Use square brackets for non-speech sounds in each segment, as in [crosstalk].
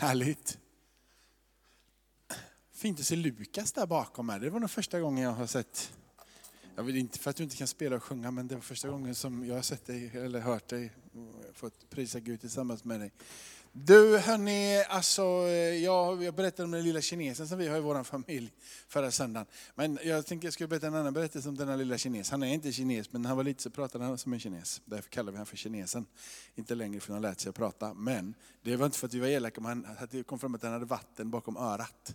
Härligt. Fint att se Lukas där bakom här. Det var nog första gången jag har sett, jag vill inte för att du inte kan spela och sjunga, men det var första gången som jag har sett dig eller hört dig, fått prisa Gud tillsammans med dig. Du hörni, alltså, eh, jag, jag berättade om den lilla kinesen som vi har i vår familj förra söndagen. Men jag tänkte jag skulle berätta en annan berättelse om denna lilla kines. Han är inte kines, men när han var liten så pratade han som en kines. Därför kallar vi honom för kinesen. Inte längre för att han lärt sig att prata. Men det var inte för att vi var elaka, men det kom fram att han hade vatten bakom örat.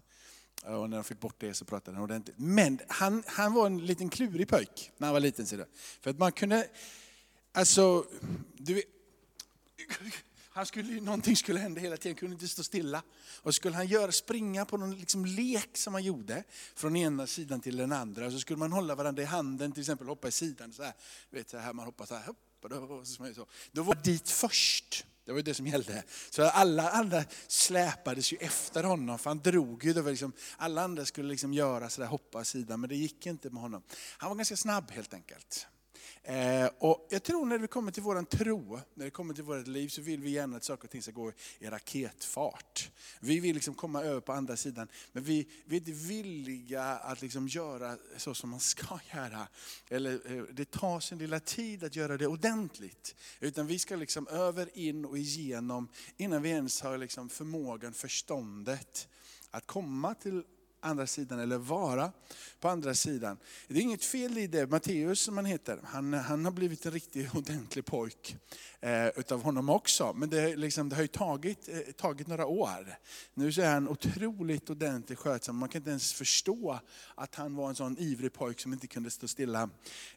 Eh, och när han fick bort det så pratade han ordentligt. Men han, han var en liten klurig pojk när han var liten. Så För att man kunde, alltså, du han skulle, någonting skulle hända hela tiden, han kunde inte stå stilla. Och skulle han göra, springa på någon liksom lek som han gjorde, från ena sidan till den andra. Och så skulle man hålla varandra i handen, till exempel hoppa i sidan. Så här, vet, så här, man hoppar så här, hopp, då, så. då var dit först. Det var det som gällde. Så alla andra släpades ju efter honom, för han drog ju. Det var liksom, alla andra skulle liksom göra sådär, hoppa sidan, men det gick inte med honom. Han var ganska snabb helt enkelt. Eh, och jag tror när det kommer till vår tro, när det kommer till vårt liv, så vill vi gärna att saker och ting ska gå i raketfart. Vi vill liksom komma över på andra sidan, men vi, vi är inte villiga att liksom göra så som man ska [laughs] göra. Eller, eh, det tar sin lilla tid att göra det ordentligt. Utan vi ska liksom över, in och igenom, innan vi ens har liksom förmågan, förståndet, att komma till andra sidan, eller vara på andra sidan. Det är inget fel i det. Matteus som han heter, han, han har blivit en riktig [laughs] ordentlig pojk eh, utav honom också. Men det, liksom, det har ju tagit, eh, tagit några år. Nu så är han otroligt ordentligt skötsam. Man kan inte ens förstå att han var en sån ivrig pojk som inte kunde stå stilla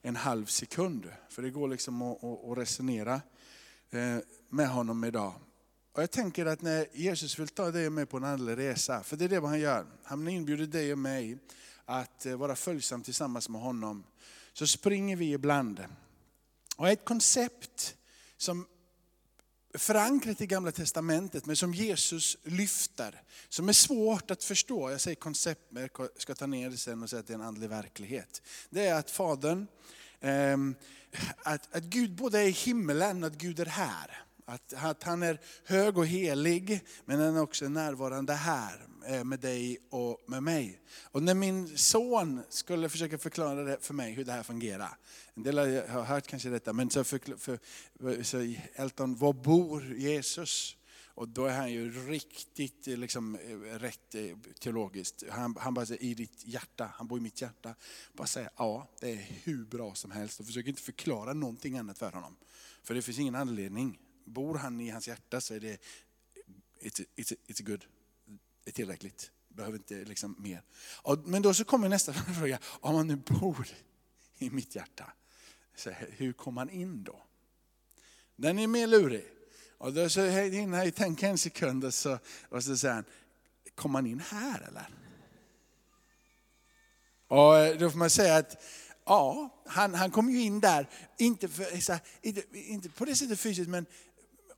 en halv sekund. För det går liksom att, att, att resonera eh, med honom idag. Och jag tänker att när Jesus vill ta dig och mig på en andlig resa, för det är det han gör. Han inbjuder dig och mig att eh, vara följsam tillsammans med honom. Så springer vi ibland. Och ett koncept som förankrat i gamla testamentet, men som Jesus lyfter, som är svårt att förstå. Jag säger koncept, men jag ska ta ner det sen och säga att det är en andlig verklighet. Det är att Fadern, ehm, att, att Gud både är i himmelen och att Gud är här. Att, att han är hög och helig, men han är också närvarande här eh, med dig och med mig. Och när min son skulle försöka förklara det för mig hur det här fungerar. En del har hört kanske detta, men så, för, för, så Elton, var bor Jesus? Och då är han ju riktigt eh, liksom, eh, rätt teologiskt. Han, han bara säger i ditt hjärta, han bor i mitt hjärta. Bara säger ja, det är hur bra som helst. Och försöker inte förklara någonting annat för honom. För det finns ingen anledning bor han i hans hjärta så är det it's, it's, it's good. Det är tillräckligt. Behöver inte liksom mer. Men då så kommer nästa [laughs] fråga, om han nu bor i mitt hjärta, så hur kommer han in då? Den är mer lurig. Och då så hinner jag tänka en sekund och så, och så säger han, kommer han in här eller? Och då får man säga att ja, han, han kom ju in där, inte, för, inte, inte på det sättet fysiskt, men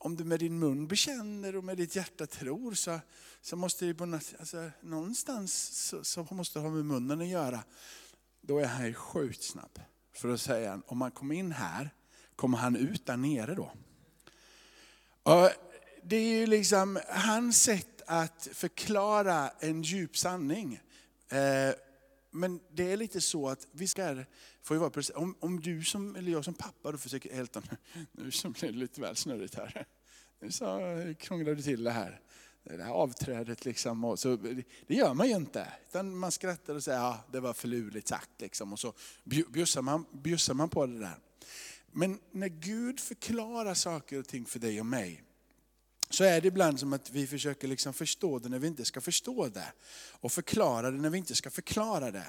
om du med din mun bekänner och med ditt hjärta tror så, så måste det på något, alltså, någonstans så, så måste det ha med munnen att göra. Då är han sjukt snabb. För att säga, om man kommer in här, kommer han ut där nere då? Och det är ju liksom hans sätt att förklara en djup sanning. Eh, men det är lite så att vi ska, får ju vara precis, om, om du som, eller jag som pappa då försöker, älta, [laughs] nu så blev det lite väl snurrigt här. Nu så krånglar du till det här. Det här avträdet liksom. Och så, det gör man ju inte. Utan man skrattar och säger, ja det var förlurligt sagt. Liksom. Och så bjussar man, bjussar man på det där. Men när Gud förklarar saker och ting för dig och mig, så är det ibland som att vi försöker liksom förstå det när vi inte ska förstå det. Och förklara det när vi inte ska förklara det.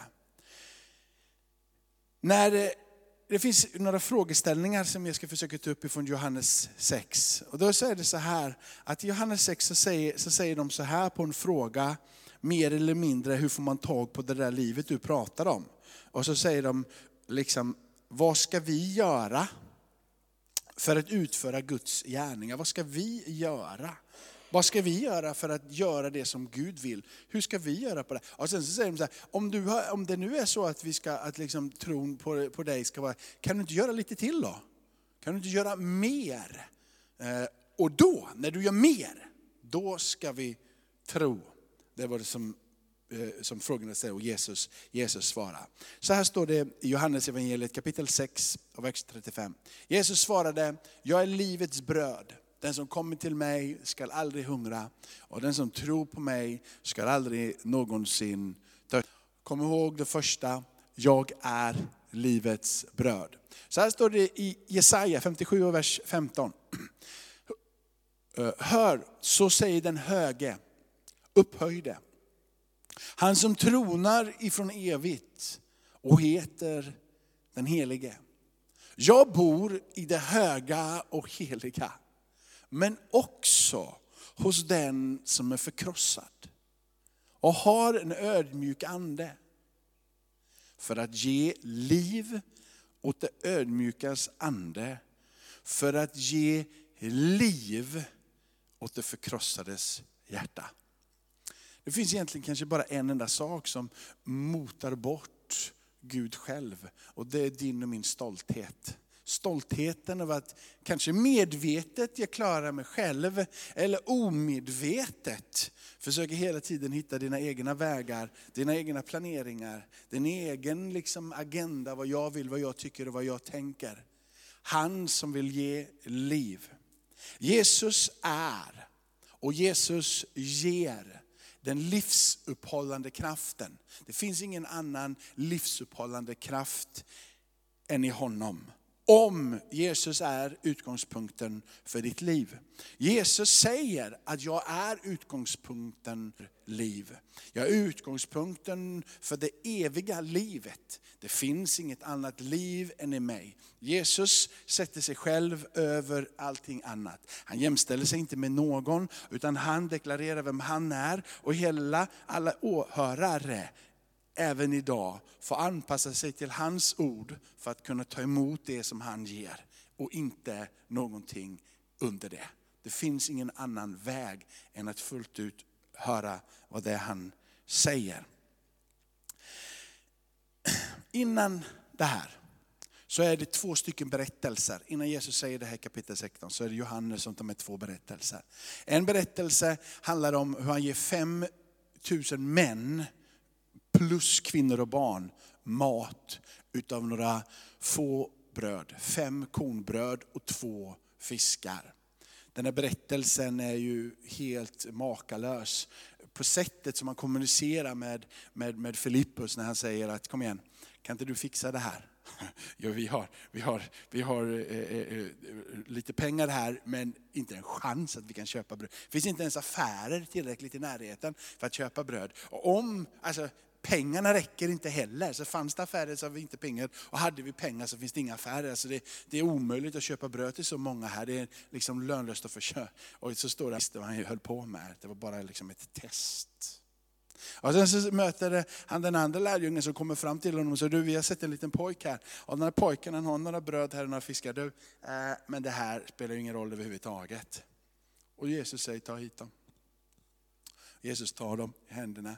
När eh, det, finns några frågeställningar som jag ska försöka ta upp ifrån Johannes 6. Och då är det så här, att i Johannes 6 så säger, så säger de så här på en fråga, mer eller mindre, hur får man tag på det där livet du pratar om? Och så säger de, liksom, vad ska vi göra? för att utföra Guds gärningar. Vad ska vi göra? Vad ska vi göra för att göra det som Gud vill? Hur ska vi göra på det? Och sen så säger de så här, om, du har, om det nu är så att, vi ska, att liksom tron på, på dig ska vara, kan du inte göra lite till då? Kan du inte göra mer? Eh, och då, när du gör mer, då ska vi tro? Det var det som, eh, som frågorna säger och Jesus, Jesus svarar. Så här står det i Johannes evangeliet kapitel 6 och vers 35. Jesus svarade, jag är livets bröd. Den som kommer till mig skall aldrig hungra och den som tror på mig skall aldrig någonsin dö. Kom ihåg det första, jag är livets bröd. Så här står det i Jesaja 57 vers 15. [clears throat] Eh, hör, så säger den höge, upphöjde. Han som tronar ifrån evigt och heter den helige. Jag bor i det höga och heliga, men också hos den som är förkrossad och har en ödmjuk ande. För att ge liv åt det ödmjukas ande, för att ge liv åt det förkrossades hjärta. Det finns egentligen kanske bara en enda sak som motar bort Gud själv. Och det är din och min stolthet. Stoltheten över att kanske medvetet jag klarar mig själv, eller omedvetet försöker hela tiden hitta dina egna vägar, dina egna planeringar, din egen liksom agenda, vad jag vill, vad jag tycker och vad jag tänker. Han som vill ge liv. Jesus är och Jesus ger den livsuppehållande kraften. Det finns ingen annan livsuppehållande kraft än i honom. Om Jesus är utgångspunkten för ditt liv. Jesus säger att jag är utgångspunkten för liv. Jag är utgångspunkten för det eviga livet. Det finns inget annat liv än i mig. Jesus sätter sig själv över allting annat. Han jämställer sig inte med någon, utan han deklarerar vem han är. Och hela, alla åhörare även idag får anpassa sig till hans ord för att kunna ta emot det som han ger. Och inte någonting under det. Det finns ingen annan väg än att fullt ut höra vad det är han säger. Innan det här så är det två stycken berättelser. Innan Jesus säger det här i kapitel 16 så är det Johannes som tar med två berättelser. En berättelse handlar om hur han ger 5000 män plus kvinnor och barn mat utav några få bröd. Fem kornbröd och två fiskar. Den här berättelsen är ju helt makalös på sättet som man kommunicerar med, med, med Filippus när han säger att kom igen, kan inte du fixa det här? [laughs] Jo, vi har, vi har, vi har eh, eh, eh, lite pengar här, men inte en chans att vi kan köpa bröd. Det finns inte ens affärer tillräckligt i närheten för att köpa bröd. Och om, alltså, pengarna räcker inte heller. Så fanns det affärer så har vi inte pengar. Och hade vi pengar så finns det inga affärer. Alltså det, det är omöjligt att köpa bröd till så många här. Det är liksom lönlöst att försöka. Och så står det vad han höll på med. Det var bara liksom ett test. Och sen så möter han den andra lärjungen som kommer fram till honom och säger, du vi har sett en liten pojk här. Och den här pojken han har några bröd här och några fiskar. Du, eh, men det här spelar ingen roll överhuvudtaget. Och Jesus säger, ta hit dem. Jesus tar dem i händerna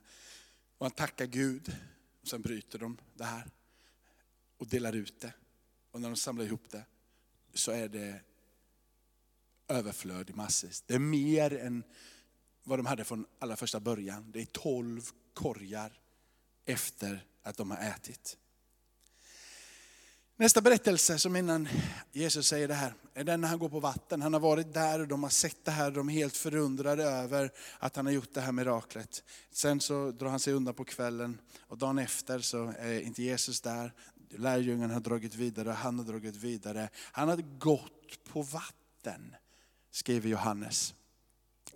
och han tackar Gud. Och sen bryter de det här och delar ut det. Och när de samlar ihop det så är det överflöd i massor. Det är mer än vad de hade från allra första början. Det är tolv korgar efter att de har ätit. Nästa berättelse som innan Jesus säger det här, är den när han går på vatten. Han har varit där och de har sett det här, de är helt förundrade över att han har gjort det här miraklet. Sen så drar han sig undan på kvällen och dagen efter så är inte Jesus där. Lärjungen har dragit vidare, han har dragit vidare. Han har gått på vatten, skriver Johannes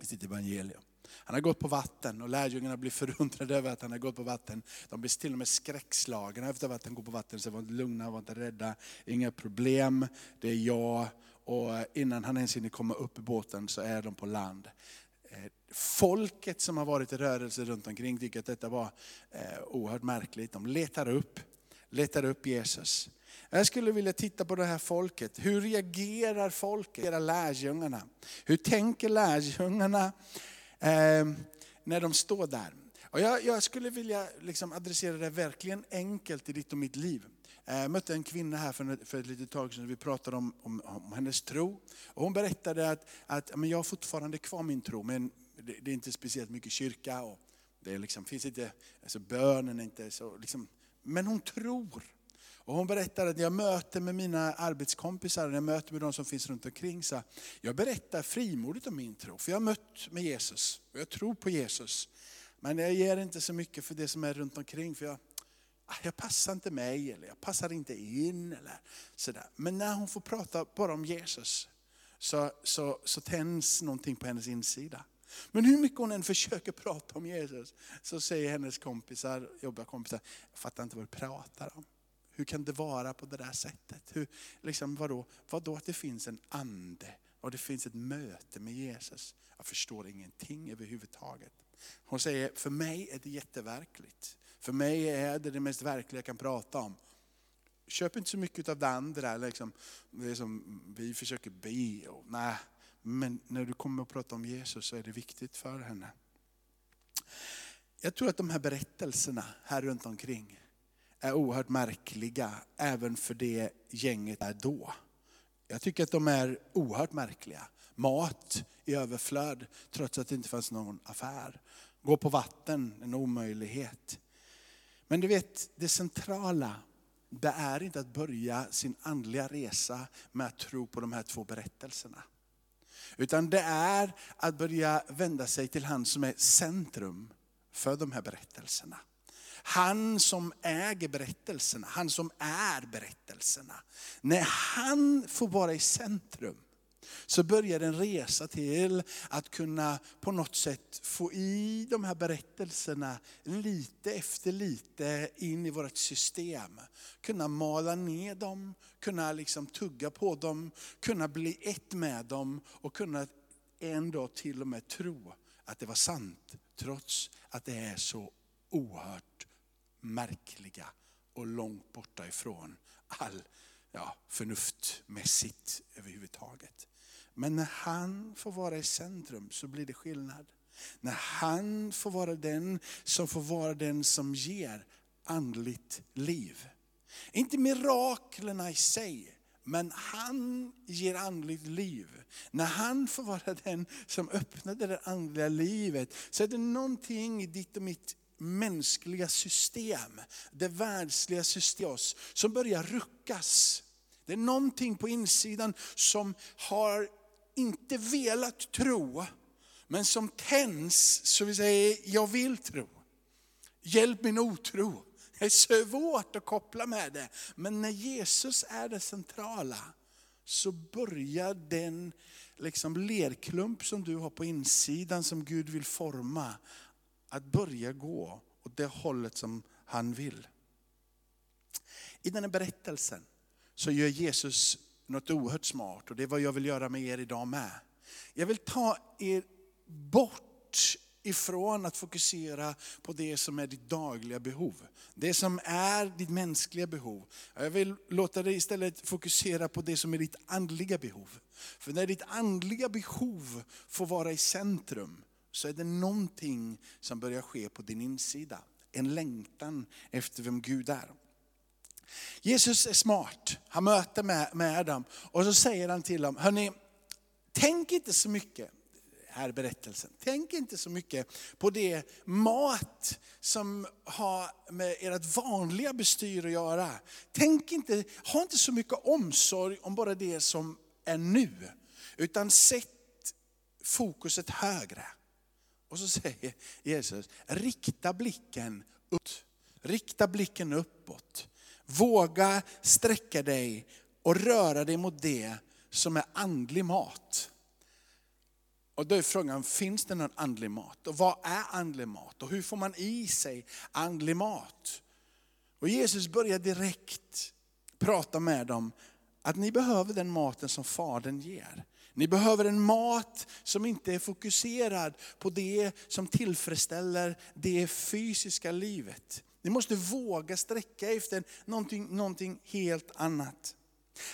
i sitt evangelium. Han har gått på vatten och lärjungarna blir förundrade över att han har gått på vatten. De blir till och med skräckslagna efter att han går på vatten. Så var inte lugna, var inte rädda, inga problem, det är jag. Och eh, innan han ens hinner komma upp i båten så är de på land. Eh, folket som har varit i rörelse runt omkring tycker att detta var eh, oerhört märkligt. De letar upp, letar upp Jesus. Jag skulle vilja titta på det här folket. Hur reagerar folket, lärjungarna? Hur tänker lärjungarna eh, när de står där. Och jag, jag skulle vilja liksom adressera det verkligen enkelt i ditt och mitt liv. Eh, jag mötte en kvinna här för, för ett litet tag sedan, vi pratade om, om, om hennes tro. Och hon berättade att, att men jag har fortfarande kvar min tro, men det, det är inte speciellt mycket kyrka och det liksom, finns inte, alltså bönen är inte så, liksom, men hon tror. Och hon berättar att jag möter med mina arbetskompisar, när jag möter med de som finns runt omkring, så jag berättar frimodigt om min tro. För jag har mött med Jesus, och jag tror på Jesus. Men jag ger inte så mycket för det som är runt omkring, för jag, ah, jag passar inte mig, eller jag passar inte in. Eller sådär. Men när hon får prata bara om Jesus, så, så, så tänds någonting på hennes insida. Men hur mycket hon än försöker prata om Jesus, så säger hennes kompisar, jobbiga kompisar, jag fattar inte vad du pratar om. Hur kan det vara på det där sättet? Hur, liksom, vadå? vadå att det finns en ande och det finns ett möte med Jesus? Jag förstår ingenting överhuvudtaget. Hon säger, för mig är det jätteverkligt. För mig är det det mest verkliga jag kan prata om. Köp inte så mycket av det andra, liksom, det som vi försöker be. Och, nej. Men när du kommer att prata om Jesus så är det viktigt för henne. Jag tror att de här berättelserna här runt omkring är oerhört märkliga även för det gänget är då. Jag tycker att de är oerhört märkliga. Mat i överflöd trots att det inte fanns någon affär. Gå på vatten, en omöjlighet. Men du vet, det centrala det är inte att börja sin andliga resa med att tro på de här två berättelserna. Utan det är att börja vända sig till han som är centrum för de här berättelserna. Han som äger berättelserna, han som är berättelserna. När han får vara i centrum, så börjar en resa till att kunna på något sätt få i de här berättelserna lite efter lite in i vårt system. Kunna mala ner dem, kunna liksom tugga på dem, kunna bli ett med dem och kunna en dag till och med tro att det var sant. Trots att det är så oerhört märkliga och långt borta ifrån all ja, förnuftmässigt överhuvudtaget. Men när han får vara i centrum så blir det skillnad. När han får vara den som får vara den som ger andligt liv. Inte miraklerna i sig, men han ger andligt liv. När han får vara den som öppnade det andliga livet så är det någonting i ditt och mitt mänskliga system, det världsliga systemet som börjar ruckas. Det är någonting på insidan som har inte velat tro, men som tänds så vi säger, jag vill tro. Hjälp min otro. Det är svårt att koppla med det. Men när Jesus är det centrala så börjar den liksom lerklump som du har på insidan som Gud vill forma, att börja gå åt det hållet som han vill. I den här berättelsen så gör Jesus något oerhört smart och det är vad jag vill göra med er idag med. Jag vill ta er bort ifrån att fokusera på det som är ditt dagliga behov. Det som är ditt mänskliga behov. Jag vill låta dig istället fokusera på det som är ditt andliga behov. För när ditt andliga behov får vara i centrum, så är det någonting som börjar ske på din insida. En längtan efter vem Gud är. Jesus är smart, han möter med, med dem och så säger han till dem, hörni, tänk inte så mycket, här berättelsen, tänk inte så mycket på det mat som har med ert vanliga bestyr att göra. Tänk inte, ha inte så mycket omsorg om bara det som är nu, utan sätt fokuset högre. Och så säger Jesus, rikta blicken upp. Rikta blicken uppåt. Våga sträcka dig och röra dig mot det som är andlig mat. Och då är frågan, finns det någon andlig mat? Och vad är andlig mat? Och hur får man i sig andlig mat? Och Jesus börjar direkt prata med dem att ni behöver den maten som Fadern ger. Ni behöver en mat som inte är fokuserad på det som tillfredsställer det fysiska livet. Ni måste våga sträcka efter någonting, någonting helt annat.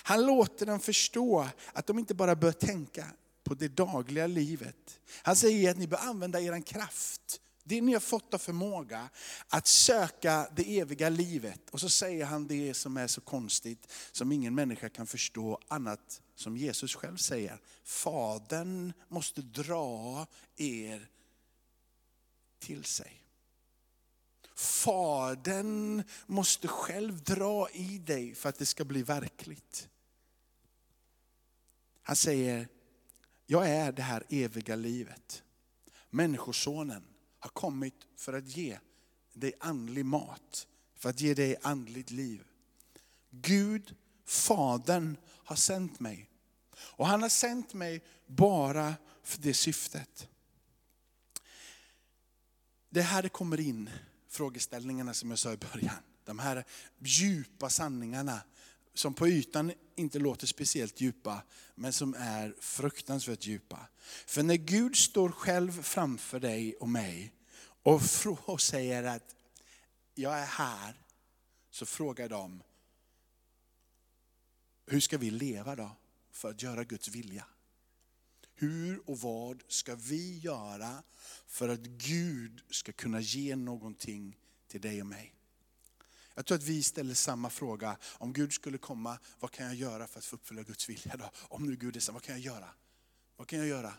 Han låter dem förstå att de inte bara bör tänka på det dagliga livet. Han säger att ni bör använda er kraft, det ni har fått av förmåga, att söka det eviga livet. Och så säger han det som är så konstigt, som ingen människa kan förstå annat som Jesus själv säger. Fadern måste dra er till sig. Fadern måste själv dra i dig för att det ska bli verkligt. Han säger, jag är det här eviga livet. Människosonen har kommit för att ge dig andlig mat, för att ge dig andligt liv. Gud, Fadern, har sänt mig. Och han har sänt mig bara för det syftet. Det här det kommer in, frågeställningarna som jag sa i början. De här djupa sanningarna som på ytan inte låter speciellt djupa, men som är fruktansvärt djupa. För när Gud står själv framför dig och mig och säger att jag är här, så frågar de, hur ska vi leva då för att göra Guds vilja? Hur och vad ska vi göra för att Gud ska kunna ge någonting till dig och mig? Jag tror att vi ställer samma fråga. Om Gud skulle komma, vad kan jag göra för att få uppfylla Guds vilja då? Om nu Gud är så, vad kan jag göra? Vad kan jag göra?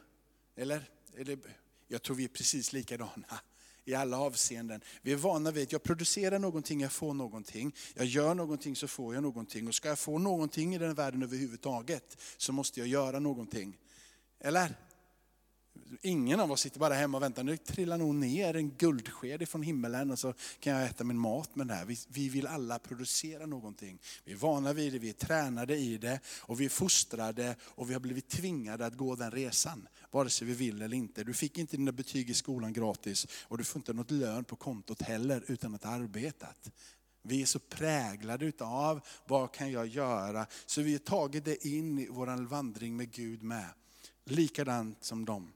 Eller? Eller jag tror vi är precis likadana i alla avseenden. Vi är vana vid att jag producerar någonting, jag får någonting. Jag gör någonting så får jag någonting. Och ska jag få någonting i den världen överhuvudtaget så måste jag göra någonting. Eller? Ingen av oss sitter bara hemma och väntar, nu trillar nog ner en guldsked från himmelen och så kan jag äta min mat med det här. Vi, vi vill alla producera någonting. Vi är vana vid det, vi är tränade i det och vi är fostrade och vi har blivit tvingade att gå den resan. Vare sig vi vill eller inte. Du fick inte dina betyg i skolan gratis och du får inte något lön på kontot heller utan att ha arbetat. Vi är så präglade utav vad kan jag göra? Så vi har tagit det in i vår vandring med Gud med. Likadant som dem.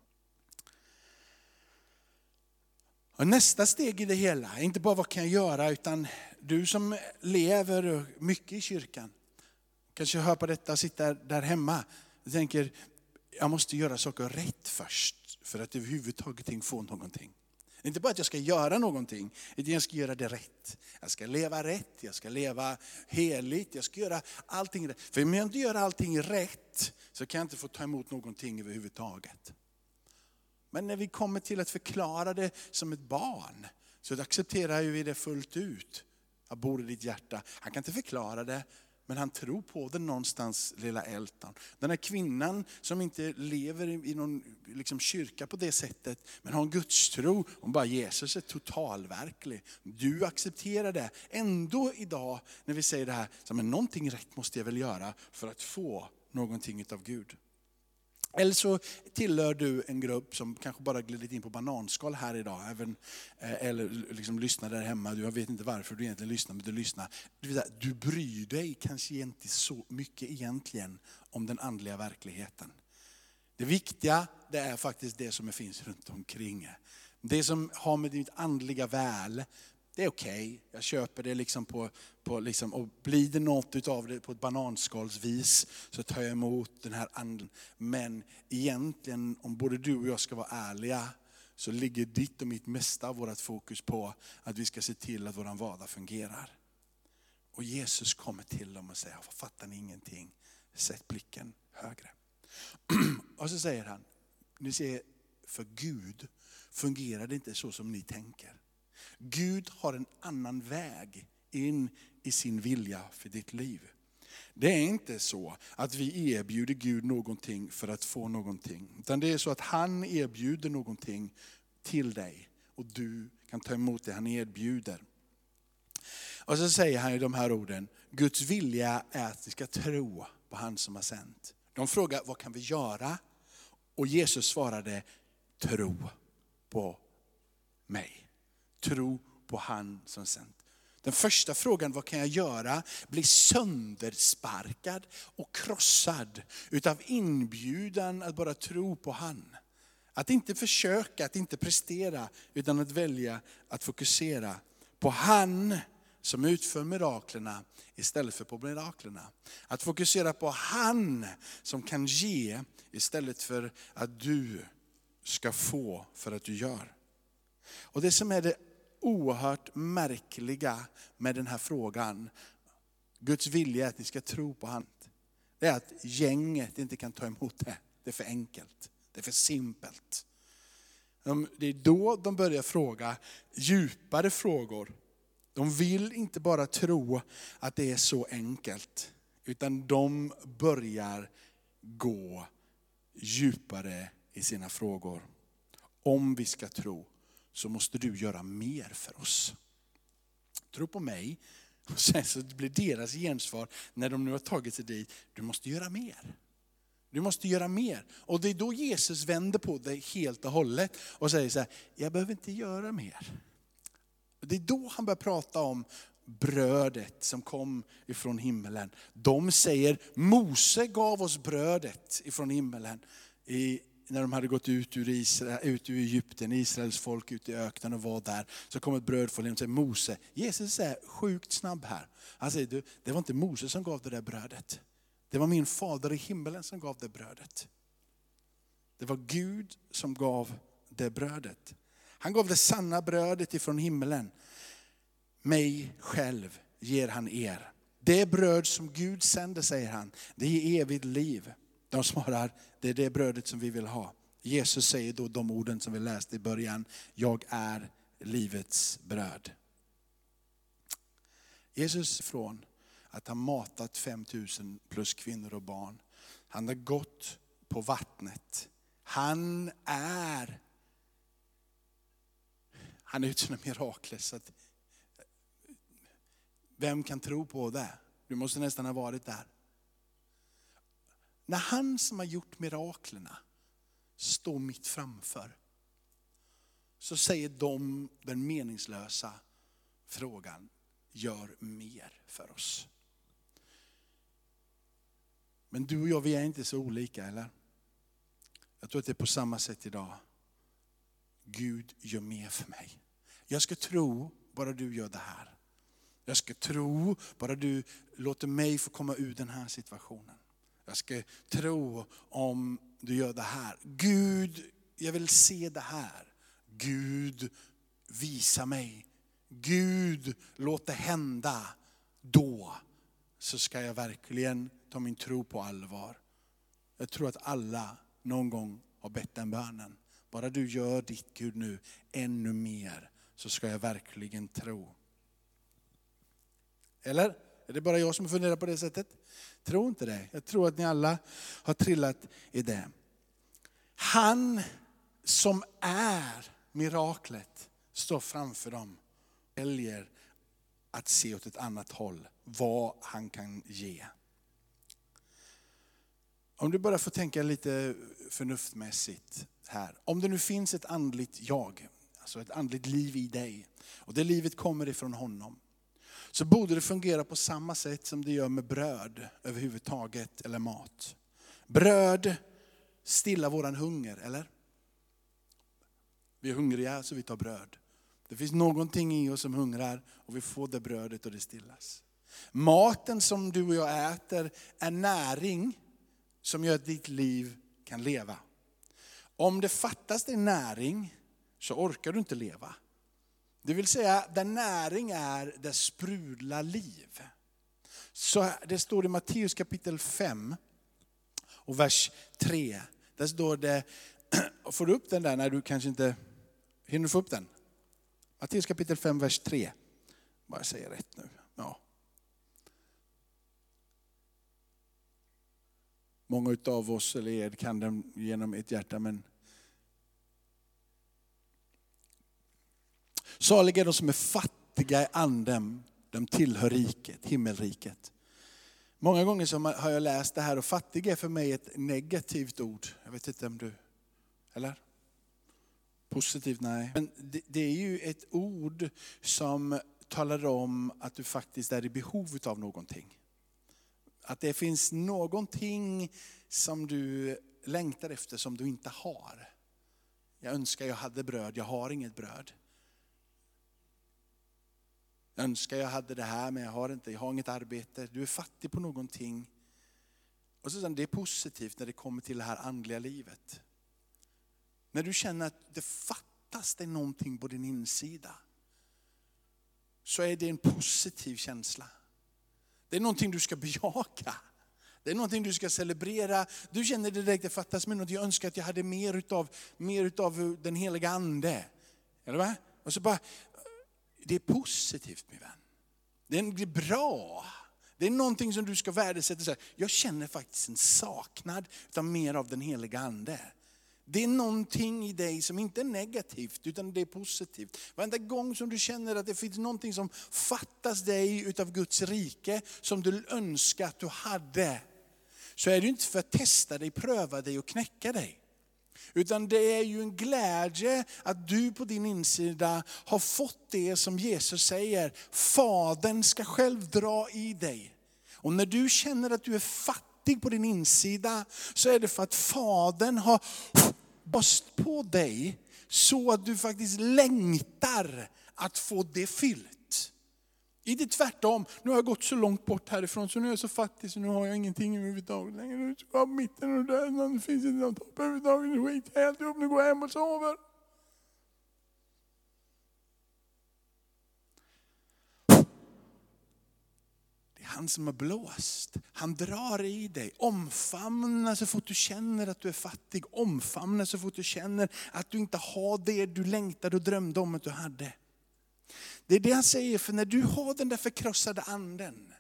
Och nästa steg i det hela, inte bara vad kan jag göra, utan du som lever mycket i kyrkan, kanske hör på detta och sitter där hemma och tänker, jag måste göra saker rätt först för att överhuvudtaget få någonting. Inte bara att jag ska göra någonting, utan jag ska göra det rätt. Jag ska leva rätt, jag ska leva heligt, jag ska göra allting rätt. För om jag inte gör allting rätt så kan jag inte få ta emot någonting överhuvudtaget. Men när vi kommer till att förklara det som ett barn, så accepterar vi det fullt ut. Jag bor i ditt hjärta. Han kan inte förklara det, men han tror på det någonstans, lilla Elton. Den här kvinnan som inte lever i någon liksom, kyrka på det sättet, men har en gudstro, hon bara Jesus är totalverklig. Du accepterar det. Ändå idag när vi säger det här, så, men någonting rätt måste jag väl göra för att få någonting av Gud. Eller så tillhör du en grupp som kanske bara glidit in på bananskal här idag. Även, eh, eller liksom lyssnar där hemma. Jag vet inte varför du egentligen lyssnar, men du lyssnar. Du, du bryr dig kanske inte så mycket egentligen om den andliga verkligheten. Det viktiga det är faktiskt det som finns runt omkring. Det som har med ditt andliga väl, det är okej, okay. jag köper det liksom på, på liksom, och blir det något av det på ett bananskalsvis så tar jag emot den här anden. Men egentligen, om både du och jag ska vara ärliga, så ligger ditt och mitt mesta av vårt fokus på att vi ska se till att vår vardag fungerar. Och Jesus kommer till dem och säger, fattar ni ingenting? Sätt blicken högre. [clears throat] Och så säger han, ni ser, för Gud fungerar det inte så som ni tänker. Gud har en annan väg in i sin vilja för ditt liv. Det är inte så att vi erbjuder Gud någonting för att få någonting. Utan det är så att han erbjuder någonting till dig och du kan ta emot det han erbjuder. Och så säger han i de här orden, Guds vilja är att vi ska tro på han som har sänt. De frågar, vad kan vi göra? Och Jesus svarade, tro på mig. Tro på han som sänt. Den första frågan, vad kan jag göra? Blir söndersparkad och krossad utav inbjudan att bara tro på han. Att inte försöka, att inte prestera, utan att välja att fokusera på han som utför miraklerna istället för på miraklerna. Att fokusera på han som kan ge istället för att du ska få för att du gör. Och det som är det oerhört märkliga med den här frågan, Guds vilja är att ni ska tro på han. Det är att gänget inte kan ta emot det. Det är för enkelt, det är för simpelt. Det är då de börjar fråga djupare frågor. De vill inte bara tro att det är så enkelt, utan de börjar gå djupare i sina frågor. Om vi ska tro så måste du göra mer för oss. Tro på mig. [laughs] Och sen så blir deras gensvar, när de nu har tagit sig dit, du måste göra mer. Du måste göra mer. Och det är då Jesus vänder på det helt och hållet och säger så här, jag behöver inte göra mer. Det är då han börjar prata om brödet som kom ifrån himmelen. De säger, Mose gav oss brödet ifrån himmelen. I, när de hade gått ut ur, Israel, ut ur Egypten, Israels folk ut i öknen och var där. Så kom ett bröd från och säger Mose. Jesus är sjukt snabb här. Han säger, du, det var inte Mose som gav det där brödet. Det var min fader i himmelen som gav det brödet. Det var Gud som gav det brödet. Han gav det sanna brödet ifrån himmelen. Mig själv ger han er. Det bröd som Gud sänder, säger han, det ger evigt liv. De svarar, det är det brödet som vi vill ha. Jesus säger då de orden som vi läste i början, jag är livets bröd. Jesus från att han matat 5000 plus kvinnor och barn. Han har gått på vattnet. Han är, han är ett sina mirakler. Så att, vem kan tro på det? Du måste nästan ha varit där. När han som har gjort miraklerna står mitt framför, så säger de den meningslösa frågan, gör mer för oss. Men du och jag, vi är inte så olika, eller? Jag tror att det är på samma sätt idag. Gud gör mer för mig. Jag ska tro, bara du gör det här. Jag ska tro, bara du låter mig få komma ur den här situationen. Jag ska tro om du gör det här. Gud, jag vill se det här. Gud, visa mig. Gud, låt det hända. Då så ska jag verkligen ta min tro på allvar. Jag tror att alla någon gång har bett den bönen. Bara du gör ditt Gud nu ännu mer så ska jag verkligen tro. Eller? Är det bara jag som funderar på det sättet? Tro inte det. Jag tror att ni alla har trillat i det. Han som är miraklet står framför dem. Väljer att se åt ett annat håll, vad han kan ge. Om du bara får tänka lite förnuftmässigt här. Om det nu finns ett andligt jag, alltså ett andligt liv i dig, och det livet kommer ifrån honom, så borde det fungera på samma sätt som det gör med bröd överhuvudtaget, eller mat. Bröd stillar våran hunger, eller? Vi är hungriga så vi tar bröd. Det finns någonting i oss som hungrar och vi får det brödet och det stillas. Maten som du och jag äter är näring som gör att ditt liv kan leva. Om det fattas dig näring så orkar du inte leva. Det vill säga, där näring är, där sprudlar liv. Så det står i Matteus kapitel 5 och vers 3. Där står det, [clears throat] får du upp den där när du kanske inte hinner få upp den? Matteus kapitel 5, vers 3. Bara säga rätt nu. Ja. Många av oss, eller er, kan den genom ert hjärta, men Saliga är de som är fattiga i anden, de tillhör riket, himmelriket. Många gånger så har jag läst det här och fattig är för mig ett negativt ord. Jag vet inte om du, eller? Positivt, nej. Men det, det är ju ett ord som talar om att du faktiskt är i behov av någonting. Att det finns någonting som du längtar efter som du inte har. Jag önskar jag hade bröd, jag har inget bröd. Jag önskar jag hade det här men jag har inte, jag har inget arbete. Du är fattig på någonting. Och så det är positivt när det kommer till det här andliga livet. När du känner att det fattas dig någonting på din insida. Så är det en positiv känsla. Det är någonting du ska bejaka. Det är någonting du ska celebrera. Du känner direkt, det fattas mig något. Jag önskar att jag hade mer utav, mer utav den heliga ande. Eller va? Och så bara, det är positivt min vän. Det är bra. Det är någonting som du ska värdesätta. Jag känner faktiskt en saknad utav mer av den heliga ande. Det är någonting i dig som inte är negativt, utan det är positivt. Varenda gång som du känner att det finns någonting som fattas dig utav Guds rike, som du önskar att du hade, så är det inte för att testa dig, pröva dig och knäcka dig. Utan det är ju en glädje att du på din insida har fått det som Jesus säger, Fadern ska själv dra i dig. Och när du känner att du är fattig på din insida, så är det för att Fadern har bast på dig, så att du faktiskt längtar att få det fyllt. Inte tvärtom, nu har jag gått så långt bort härifrån så nu är jag så fattig så nu har jag ingenting överhuvudtaget längre. Nu ska jag mitten och där, det finns inte någon topp överhuvudtaget. Nu skiter jag helt upp, nu går jag hem och sover. Det är han som har blåst. Han drar i dig. Omfamna så fort du känner att du är fattig. Omfamna så fort du känner att du inte har det du längtade och drömde om att du hade. Det är det han säger, för när du har den där förkrossade anden,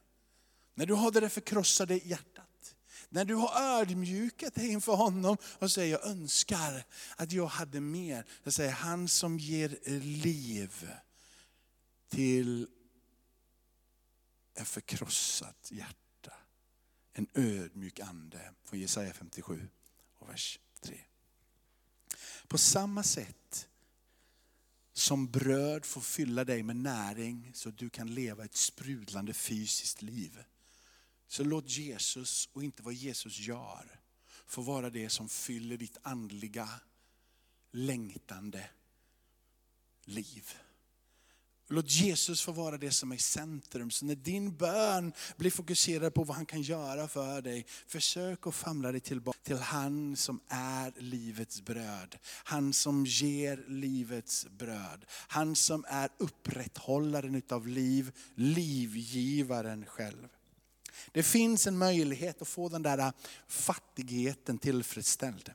när du har det där förkrossade hjärtat, när du har ödmjukat dig inför honom och säger jag önskar att jag hade mer. Jag säger han som ger liv till ett förkrossat hjärta. En ödmjuk ande från Jesaja 57 och vers 3. På samma sätt som bröd får fylla dig med näring så att du kan leva ett sprudlande fysiskt liv. Så låt Jesus, och inte vad Jesus gör, få vara det som fyller ditt andliga, längtande liv. Låt Jesus få vara det som är i centrum. Så när din bön blir fokuserad på vad han kan göra för dig, försök att famla dig tillbaka till han som är livets bröd. Han som ger livets bröd. Han som är upprätthållaren utav liv, livgivaren själv. Det finns en möjlighet att få den där äh, fattigheten tillfredsställd.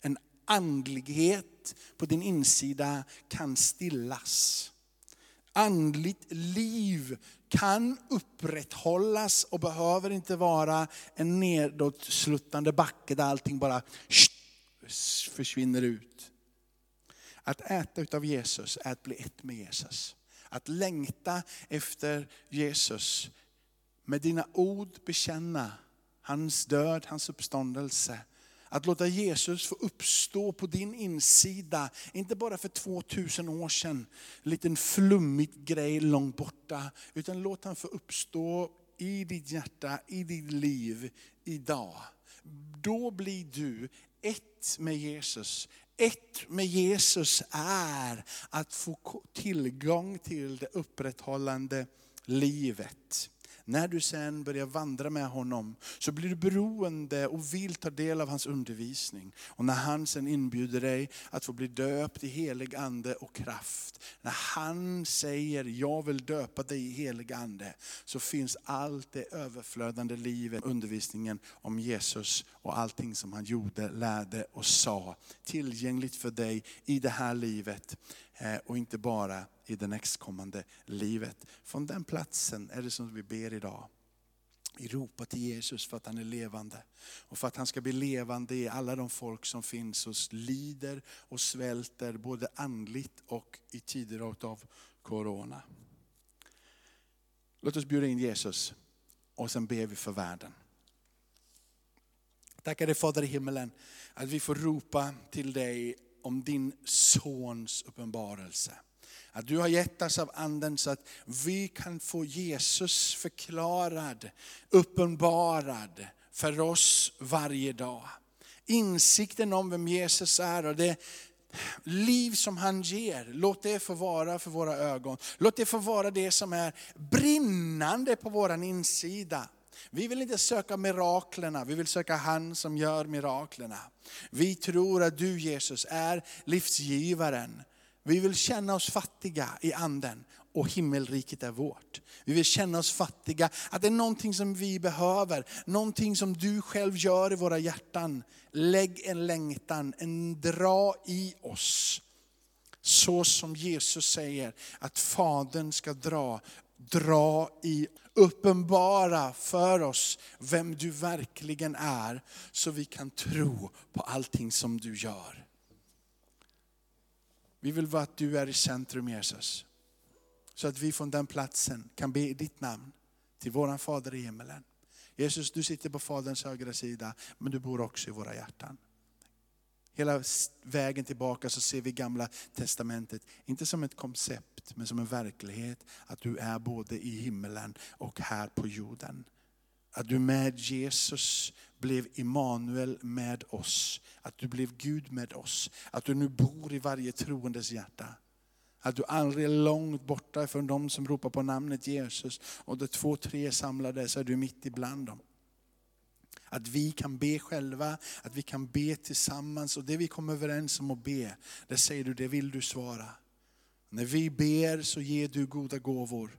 En andlighet på din insida kan stillas andligt liv kan upprätthållas och behöver inte vara en nedåtsluttande backe där allting bara försvinner ut. Att äta utav Jesus är att bli ett med Jesus. Att längta efter Jesus. Med dina ord bekänna hans död, hans uppståndelse att låta Jesus få uppstå på din insida, inte bara för 2000 år sedan, en liten flummig grej långt borta, utan låt han få uppstå i ditt hjärta, i ditt liv idag. Då blir du ett med Jesus. Ett med Jesus är att få tillgång till det upprätthållande livet. När du sen börjar vandra med honom så blir du beroende och vill ta del av hans undervisning. Och när han sen inbjuder dig att få bli döpt i helig ande och kraft. När han säger, jag vill döpa dig i helig ande. Så finns allt det överflödande livet, undervisningen om Jesus och allting som han gjorde, lärde och sa. Tillgängligt för dig i det här livet. Eh, och inte bara i det nästkommande livet. Från den platsen är det som vi ber idag. Vi ropar till Jesus för att han är levande. Och för att han ska bli levande i alla de folk som finns och lider och svälter både andligt och i tider av Corona. Låt oss bjuda in Jesus och sen ber vi för världen. Tackar dig Fader i himmelen att vi får ropa till dig om din sons uppenbarelse. Att du har gett oss av anden så att vi kan få Jesus förklarad, uppenbarad för oss varje dag. Insikten om vem Jesus är och det liv som han ger, låt det få vara för våra ögon. Låt det få vara det som är brinnande på vår insida. Vi vill inte söka miraklerna, vi vill söka han som gör miraklerna. Vi tror att du Jesus är livsgivaren. Vi vill känna oss fattiga i anden och himmelriket är vårt. Vi vill känna oss fattiga, att det är någonting som vi behöver, någonting som du själv gör i våra hjärtan. Lägg en längtan, en dra i oss. Så som Jesus säger att Fadern ska dra, dra i, uppenbara för oss vem du verkligen är, så vi kan tro på allting som du gör. Vi vill vara att du är i centrum Jesus. Så att vi från den platsen kan be i ditt namn till våran Fader i himmelen. Jesus, du sitter på Faderns högra sida, men du bor också i våra hjärtan. Hela vägen tillbaka så ser vi gamla testamentet, inte som ett koncept, men som en verklighet. Att du är både i himmelen och här på jorden. Att du med Jesus blev Immanuel med oss. Att du blev Gud med oss. Att du nu bor i varje troendes hjärta. Att du aldrig är långt borta från de som ropar på namnet Jesus. Och där två, tre samlade så är du mitt ibland dem. Att vi kan be själva, att vi kan be tillsammans. Och det vi kommer överens om att be, det säger du, det vill du svara. När vi ber så ger du goda gåvor.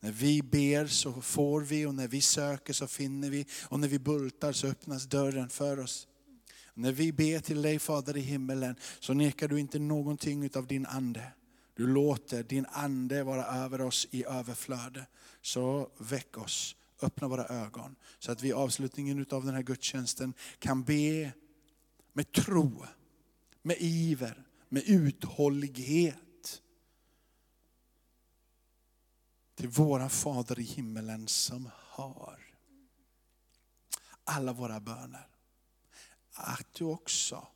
När vi ber så får vi och när vi söker så finner vi. Och när vi bultar så öppnas dörren för oss. När vi ber till dig Fader i himmelen så nekar du inte någonting av din ande. Du låter din ande vara över oss i överflöde. Så väck oss, öppna våra ögon. Så att vi i avslutningen av den här gudstjänsten kan be med tro, med iver, med uthållighet. Till våra Fader i himmelen som hör alla våra böner. Att du också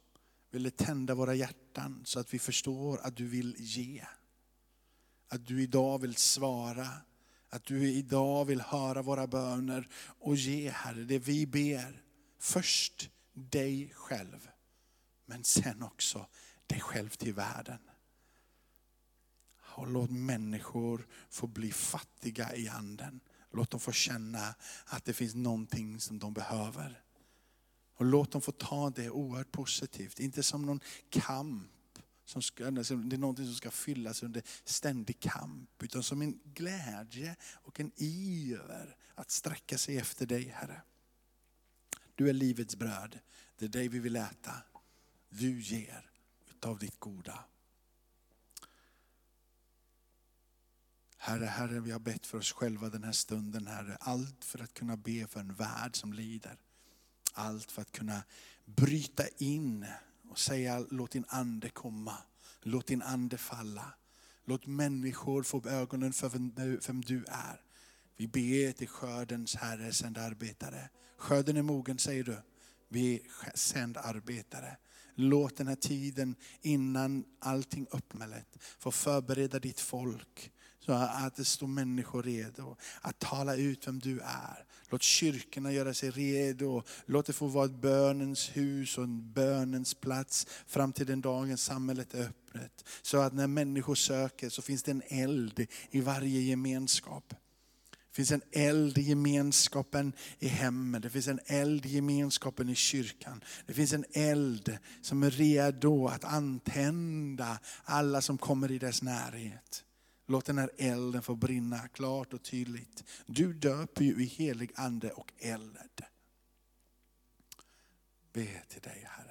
ville tända våra hjärtan så att vi förstår att du vill ge. Att du idag vill svara, att du idag vill höra våra böner och ge Herre det vi ber. Först dig själv, men sen också dig själv till världen. Och låt människor få bli fattiga i anden. Låt dem få känna att det finns någonting som de behöver. Och låt dem få ta det oerhört positivt, inte som någon kamp. Som ska, det är någonting som ska fyllas under ständig kamp. Utan som en glädje och en iver att sträcka sig efter dig Herre. Du är livets bröd, det är dig vi vill äta. Du ger utav ditt goda. Herre, Herre, vi har bett för oss själva den här stunden, Herre. Allt för att kunna be för en värld som lider. Allt för att kunna bryta in säga låt din ande komma. Låt din ande falla. Låt människor få ögonen för vem du är. Vi ber till skördens Herre, sänd arbetare. Skörden är mogen säger du. Vi sänd arbetare. Låt den här tiden innan allting uppmälet få förbereda ditt folk så att det står människor redo att tala ut vem du är. Låt kyrkorna göra sig redo. Låt det få vara ett bönens hus och en bönens plats fram till den dagen samhället är öppet. Så att när människor söker så finns det en eld i varje gemenskap. Det finns en eld i gemenskapen i hemmen, det finns en eld i gemenskapen i kyrkan. Det finns en eld som är redo att antända alla som kommer i dess närhet. Låt den här elden få brinna klart och tydligt. Du döper ju i helig ande och eld. Be till dig Herre.